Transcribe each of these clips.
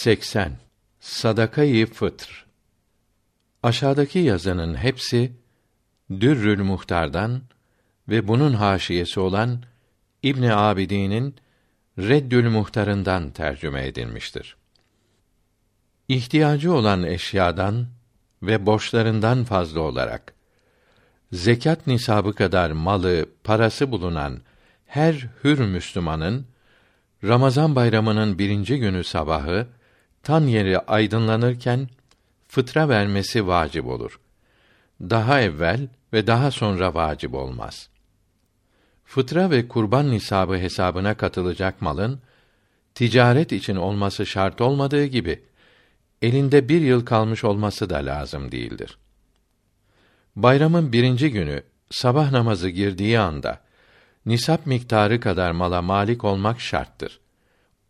80. Sadakayı fıtr. Aşağıdaki yazının hepsi Dürrül Muhtar'dan ve bunun haşiyesi olan İbn Abidin'in Reddül Muhtar'ından tercüme edilmiştir. İhtiyacı olan eşyadan ve borçlarından fazla olarak zekat nisabı kadar malı, parası bulunan her hür Müslümanın Ramazan bayramının birinci günü sabahı tan yeri aydınlanırken fıtra vermesi vacip olur. Daha evvel ve daha sonra vacip olmaz. Fıtra ve kurban nisabı hesabına katılacak malın ticaret için olması şart olmadığı gibi elinde bir yıl kalmış olması da lazım değildir. Bayramın birinci günü sabah namazı girdiği anda nisap miktarı kadar mala malik olmak şarttır.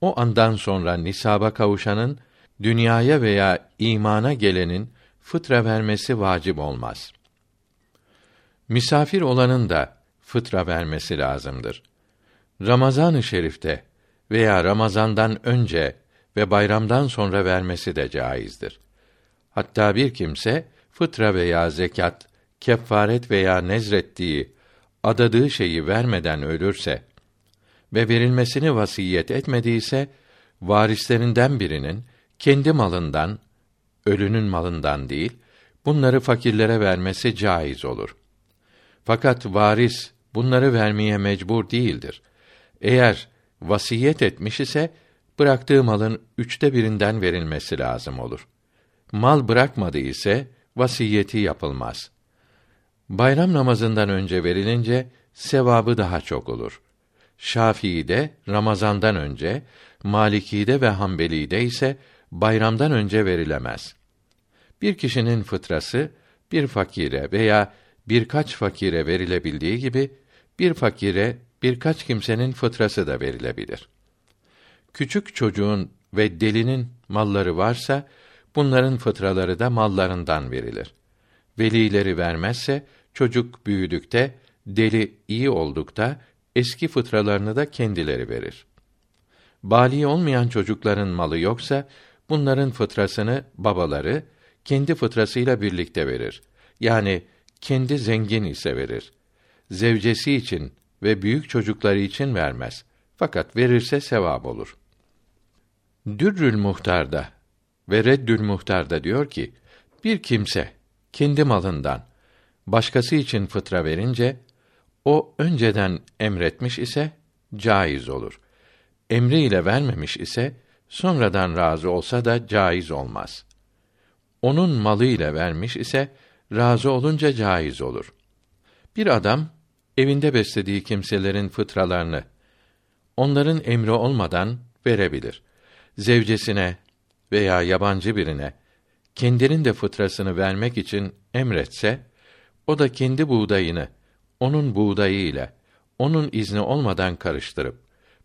O andan sonra nisaba kavuşanın dünyaya veya imana gelenin fıtra vermesi vacip olmaz. Misafir olanın da fıtra vermesi lazımdır. Ramazan-ı Şerif'te veya Ramazan'dan önce ve bayramdan sonra vermesi de caizdir. Hatta bir kimse fıtra veya zekat, kefaret veya nezrettiği, adadığı şeyi vermeden ölürse ve verilmesini vasiyet etmediyse varislerinden birinin kendi malından, ölünün malından değil, bunları fakirlere vermesi caiz olur. Fakat varis bunları vermeye mecbur değildir. Eğer vasiyet etmiş ise bıraktığı malın üçte birinden verilmesi lazım olur. Mal bırakmadı ise vasiyeti yapılmaz. Bayram namazından önce verilince sevabı daha çok olur. Şafii'de Ramazandan önce, Maliki'de ve Hanbeli'de ise bayramdan önce verilemez. Bir kişinin fıtrası bir fakire veya birkaç fakire verilebildiği gibi bir fakire birkaç kimsenin fıtrası da verilebilir. Küçük çocuğun ve delinin malları varsa bunların fıtraları da mallarından verilir. Velileri vermezse çocuk büyüdükte, deli iyi oldukta eski fıtralarını da kendileri verir. Bali olmayan çocukların malı yoksa bunların fıtrasını babaları kendi fıtrasıyla birlikte verir. Yani kendi zengin ise verir. Zevcesi için ve büyük çocukları için vermez. Fakat verirse sevap olur. Dürrül Muhtar'da ve Reddül Muhtar'da diyor ki, bir kimse kendi malından başkası için fıtra verince o önceden emretmiş ise caiz olur. Emri ile vermemiş ise sonradan razı olsa da caiz olmaz. Onun malı ile vermiş ise razı olunca caiz olur. Bir adam evinde beslediği kimselerin fıtralarını onların emri olmadan verebilir. Zevcesine veya yabancı birine kendinin de fıtrasını vermek için emretse o da kendi buğdayını onun buğdayı ile onun izni olmadan karıştırıp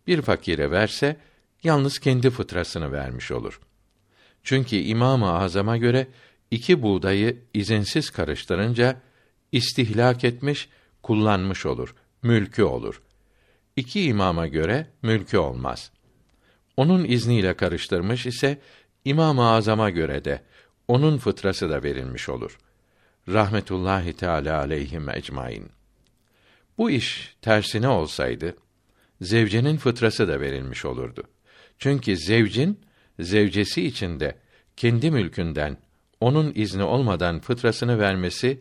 bir fakire verse yalnız kendi fıtrasını vermiş olur. Çünkü İmam-ı Azam'a göre iki buğdayı izinsiz karıştırınca istihlak etmiş, kullanmış olur, mülkü olur. İki imama göre mülkü olmaz. Onun izniyle karıştırmış ise İmam-ı Azam'a göre de onun fıtrası da verilmiş olur. Rahmetullahi Teala aleyhim ecmaîn. Bu iş tersine olsaydı zevcenin fıtrası da verilmiş olurdu. Çünkü zevcin zevcesi içinde kendi mülkünden onun izni olmadan fıtrasını vermesi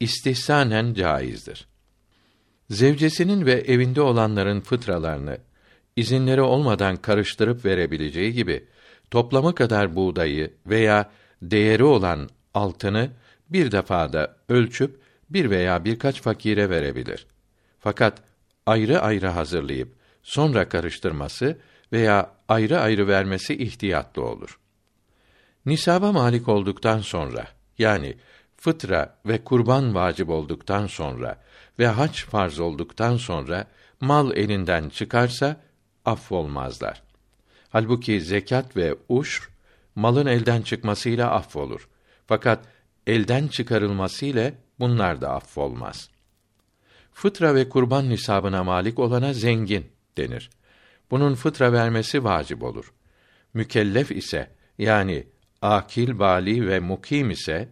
istihsanen caizdir. Zevcesinin ve evinde olanların fıtralarını izinleri olmadan karıştırıp verebileceği gibi toplamı kadar buğdayı veya değeri olan altını bir defada ölçüp bir veya birkaç fakire verebilir. Fakat ayrı ayrı hazırlayıp sonra karıştırması veya ayrı ayrı vermesi ihtiyatlı olur. Nisaba malik olduktan sonra yani fıtra ve kurban vacip olduktan sonra ve hac farz olduktan sonra mal elinden çıkarsa affolmazlar. Halbuki zekat ve uşr malın elden çıkmasıyla affolur. Fakat elden çıkarılmasıyla bunlar da affolmaz. Fıtra ve kurban nisabına malik olana zengin denir. Bunun fıtra vermesi vacip olur. Mükellef ise yani akil, bali ve mukim ise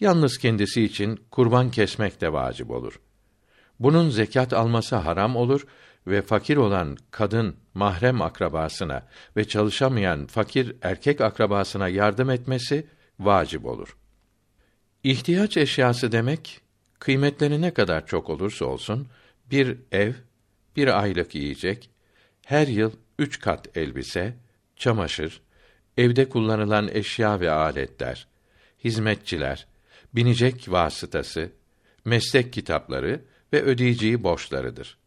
yalnız kendisi için kurban kesmek de vacip olur. Bunun zekat alması haram olur ve fakir olan kadın mahrem akrabasına ve çalışamayan fakir erkek akrabasına yardım etmesi vacip olur. İhtiyaç eşyası demek kıymetleri ne kadar çok olursa olsun bir ev, bir aylık yiyecek, her yıl üç kat elbise, çamaşır, evde kullanılan eşya ve aletler, hizmetçiler, binecek vasıtası, meslek kitapları ve ödeyeceği borçlarıdır.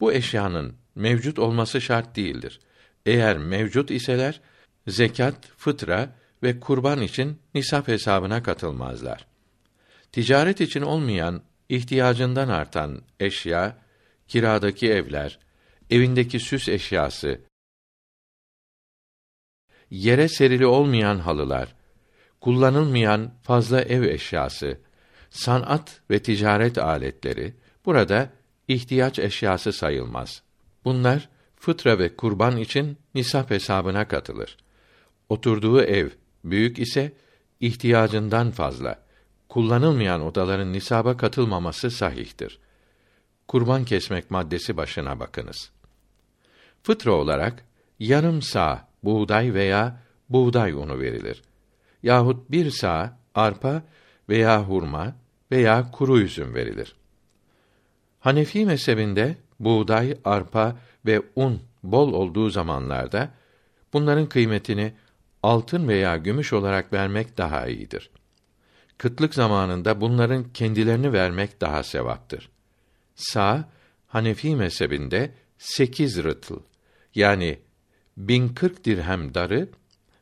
Bu eşyanın mevcut olması şart değildir. Eğer mevcut iseler, zekat, fıtra ve kurban için nisap hesabına katılmazlar. Ticaret için olmayan, ihtiyacından artan eşya, kiradaki evler, evindeki süs eşyası, yere serili olmayan halılar, kullanılmayan fazla ev eşyası, sanat ve ticaret aletleri burada ihtiyaç eşyası sayılmaz. Bunlar fıtra ve kurban için nisap hesabına katılır. Oturduğu ev büyük ise ihtiyacından fazla kullanılmayan odaların nisaba katılmaması sahihtir. Kurban kesmek maddesi başına bakınız. Fıtra olarak yarım sağ buğday veya buğday unu verilir. Yahut bir sağ arpa veya hurma veya kuru üzüm verilir. Hanefi mezhebinde buğday, arpa ve un bol olduğu zamanlarda bunların kıymetini altın veya gümüş olarak vermek daha iyidir. Kıtlık zamanında bunların kendilerini vermek daha sevaptır. Sağ, Hanefi mezhebinde sekiz rıtıl, yani bin kırk dirhem darı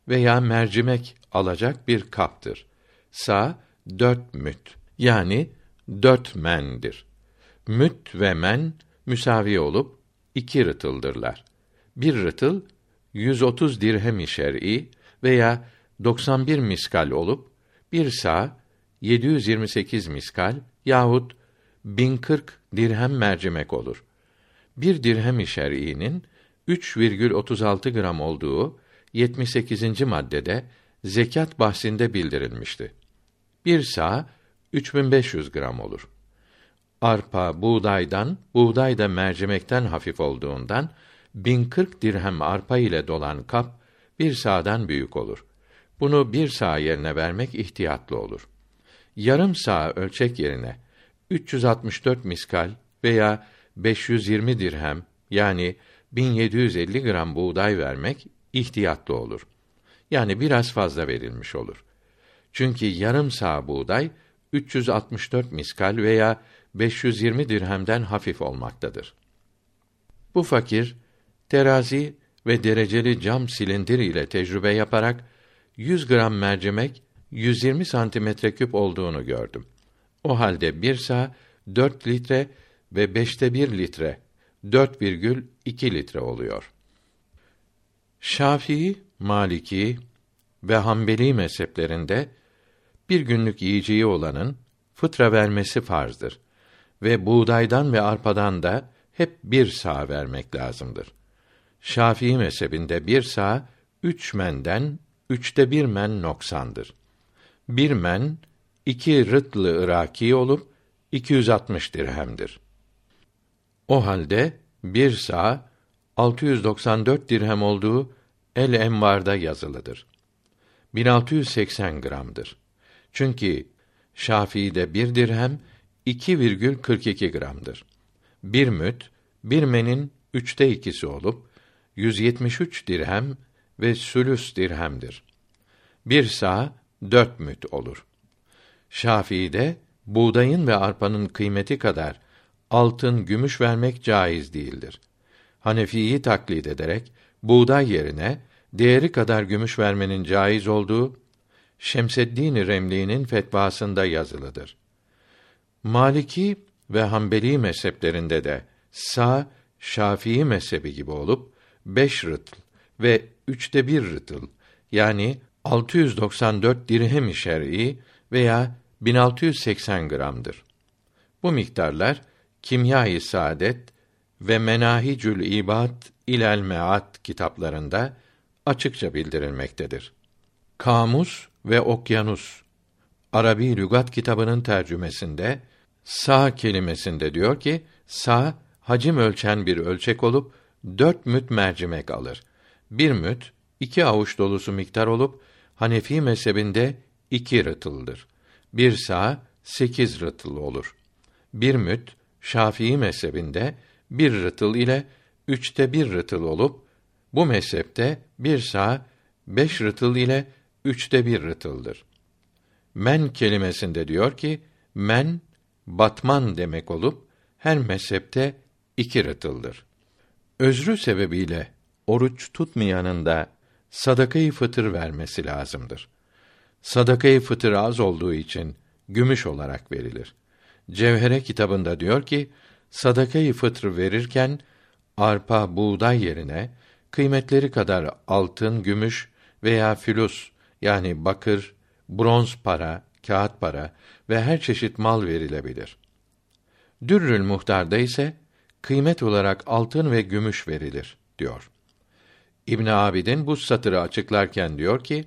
veya mercimek alacak bir kaptır. Sağ, dört müt, yani dört mendir. Müt ve men müsavi olup iki rıtıldırlar. Bir rıtıl 130 dirhem-i şer'i veya 91 miskal olup bir sağ 728 miskal yahut 1040 dirhem mercimek olur. Bir dirhem-i şer'inin 3,36 gram olduğu 78. maddede zekat bahsinde bildirilmişti. Bir sağ 3500 gram olur. Arpa buğdaydan, buğday da mercimekten hafif olduğundan 1040 dirhem arpa ile dolan kap bir sağdan büyük olur. Bunu bir sağ yerine vermek ihtiyatlı olur. Yarım sağ ölçek yerine 364 miskal veya 520 dirhem yani 1750 gram buğday vermek ihtiyatlı olur. Yani biraz fazla verilmiş olur. Çünkü yarım sağ buğday 364 miskal veya 520 dirhemden hafif olmaktadır. Bu fakir terazi ve dereceli cam silindir ile tecrübe yaparak 100 gram mercimek 120 santimetre küp olduğunu gördüm. O halde bir sağ 4 litre ve beşte bir litre 4,2 litre oluyor. Şafii, Maliki ve Hanbeli mezheplerinde bir günlük yiyeceği olanın fıtra vermesi farzdır ve buğdaydan ve arpadan da hep bir sağ vermek lazımdır. Şafii mezhebinde bir sağ üç menden üçte bir men noksandır. Bir men iki rıtlı ıraki olup 260 dirhemdir. O halde bir sağ 694 dirhem olduğu El Envar'da yazılıdır. 1680 gramdır. Çünkü Şafii'de bir dirhem 2,42 gramdır. Bir müt, bir menin üçte ikisi olup 173 dirhem ve sülüs dirhemdir. Bir sağ dört müt olur. Şafii'de buğdayın ve arpanın kıymeti kadar altın, gümüş vermek caiz değildir. Hanefi'yi taklit ederek buğday yerine değeri kadar gümüş vermenin caiz olduğu Şemseddin Remli'nin fetvasında yazılıdır. Maliki ve Hanbeli mezheplerinde de sağ Şafii mezhebi gibi olup beş rıtıl ve üçte bir rıtıl yani 694 dirhem-i şer'i veya 1680 gramdır. Bu miktarlar Kimya-i Saadet ve Menahicül İbad ilel Meat kitaplarında açıkça bildirilmektedir. Kamus ve Okyanus Arabi lügat kitabının tercümesinde sa kelimesinde diyor ki sa hacim ölçen bir ölçek olup dört müt mercimek alır. Bir müt iki avuç dolusu miktar olup Hanefi mezhebinde iki rıtıldır. Bir sa sekiz rıtıl olur. Bir müt Şafii mezhebinde bir rıtıl ile üçte bir rıtıl olup bu mezhepte bir sa beş rıtıl ile üçte bir rıtıldır. Men kelimesinde diyor ki men batman demek olup her mezhepte iki rıtıldır. Özrü sebebiyle oruç tutmayanın da sadakayı fıtır vermesi lazımdır. Sadakayı fıtır az olduğu için gümüş olarak verilir. Cevhere kitabında diyor ki sadakayı fıtır verirken arpa, buğday yerine kıymetleri kadar altın, gümüş veya fülus yani bakır, bronz para, kağıt para ve her çeşit mal verilebilir. Dürrül Muhtar'da ise kıymet olarak altın ve gümüş verilir diyor. İbn Abidin bu satırı açıklarken diyor ki: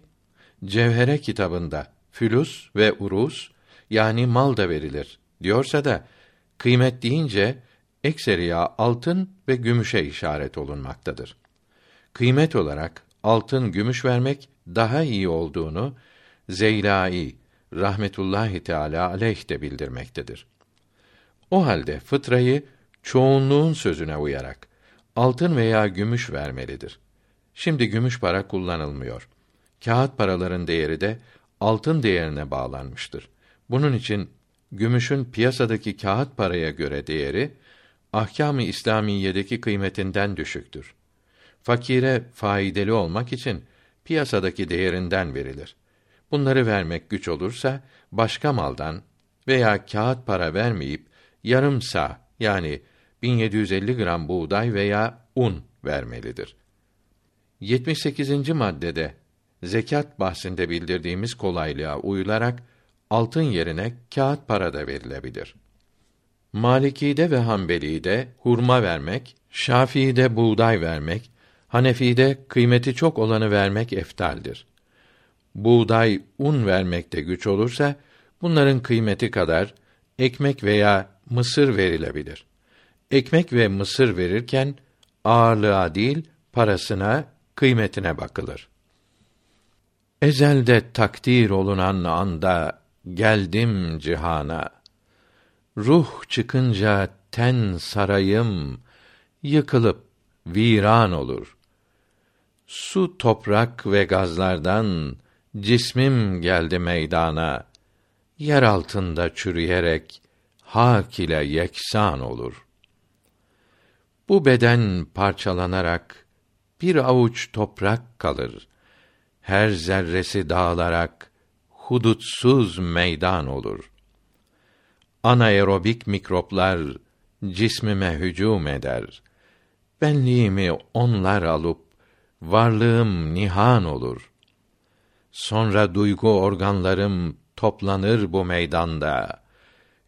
Cevhere kitabında fülus ve urus yani mal da verilir diyorsa da kıymet deyince ekseriya altın ve gümüşe işaret olunmaktadır. Kıymet olarak altın, gümüş vermek daha iyi olduğunu Zeylai rahmetullahi teala aleyh de bildirmektedir. O halde fıtrayı çoğunluğun sözüne uyarak altın veya gümüş vermelidir. Şimdi gümüş para kullanılmıyor. Kağıt paraların değeri de altın değerine bağlanmıştır. Bunun için gümüşün piyasadaki kağıt paraya göre değeri ahkâm-ı İslamiyedeki kıymetinden düşüktür. Fakire faydalı olmak için piyasadaki değerinden verilir. Bunları vermek güç olursa başka maldan veya kağıt para vermeyip yarım sa yani 1750 gram buğday veya un vermelidir. 78. maddede zekat bahsinde bildirdiğimiz kolaylığa uyularak altın yerine kağıt para da verilebilir. Maliki'de ve Hanbeli'de hurma vermek, Şafii'de buğday vermek, Hanefi'de kıymeti çok olanı vermek eftaldir. Buğday, un vermekte güç olursa bunların kıymeti kadar ekmek veya mısır verilebilir. Ekmek ve mısır verirken ağırlığa değil parasına, kıymetine bakılır. Ezelde takdir olunan anda geldim cihana. Ruh çıkınca ten sarayım yıkılıp viran olur. Su, toprak ve gazlardan cismim geldi meydana. Yer altında çürüyerek hak ile yeksan olur. Bu beden parçalanarak bir avuç toprak kalır. Her zerresi dağılarak hudutsuz meydan olur. Anaerobik mikroplar cismime hücum eder. Benliğimi onlar alıp varlığım nihan olur. Sonra duygu organlarım toplanır bu meydanda.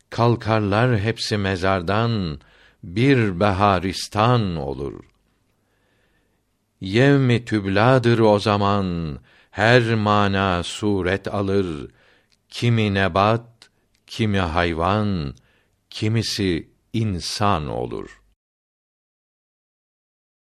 Kalkarlar hepsi mezardan, bir beharistan olur. Yevmi tübladır o zaman, her mana suret alır. Kimi nebat, kimi hayvan, kimisi insan olur.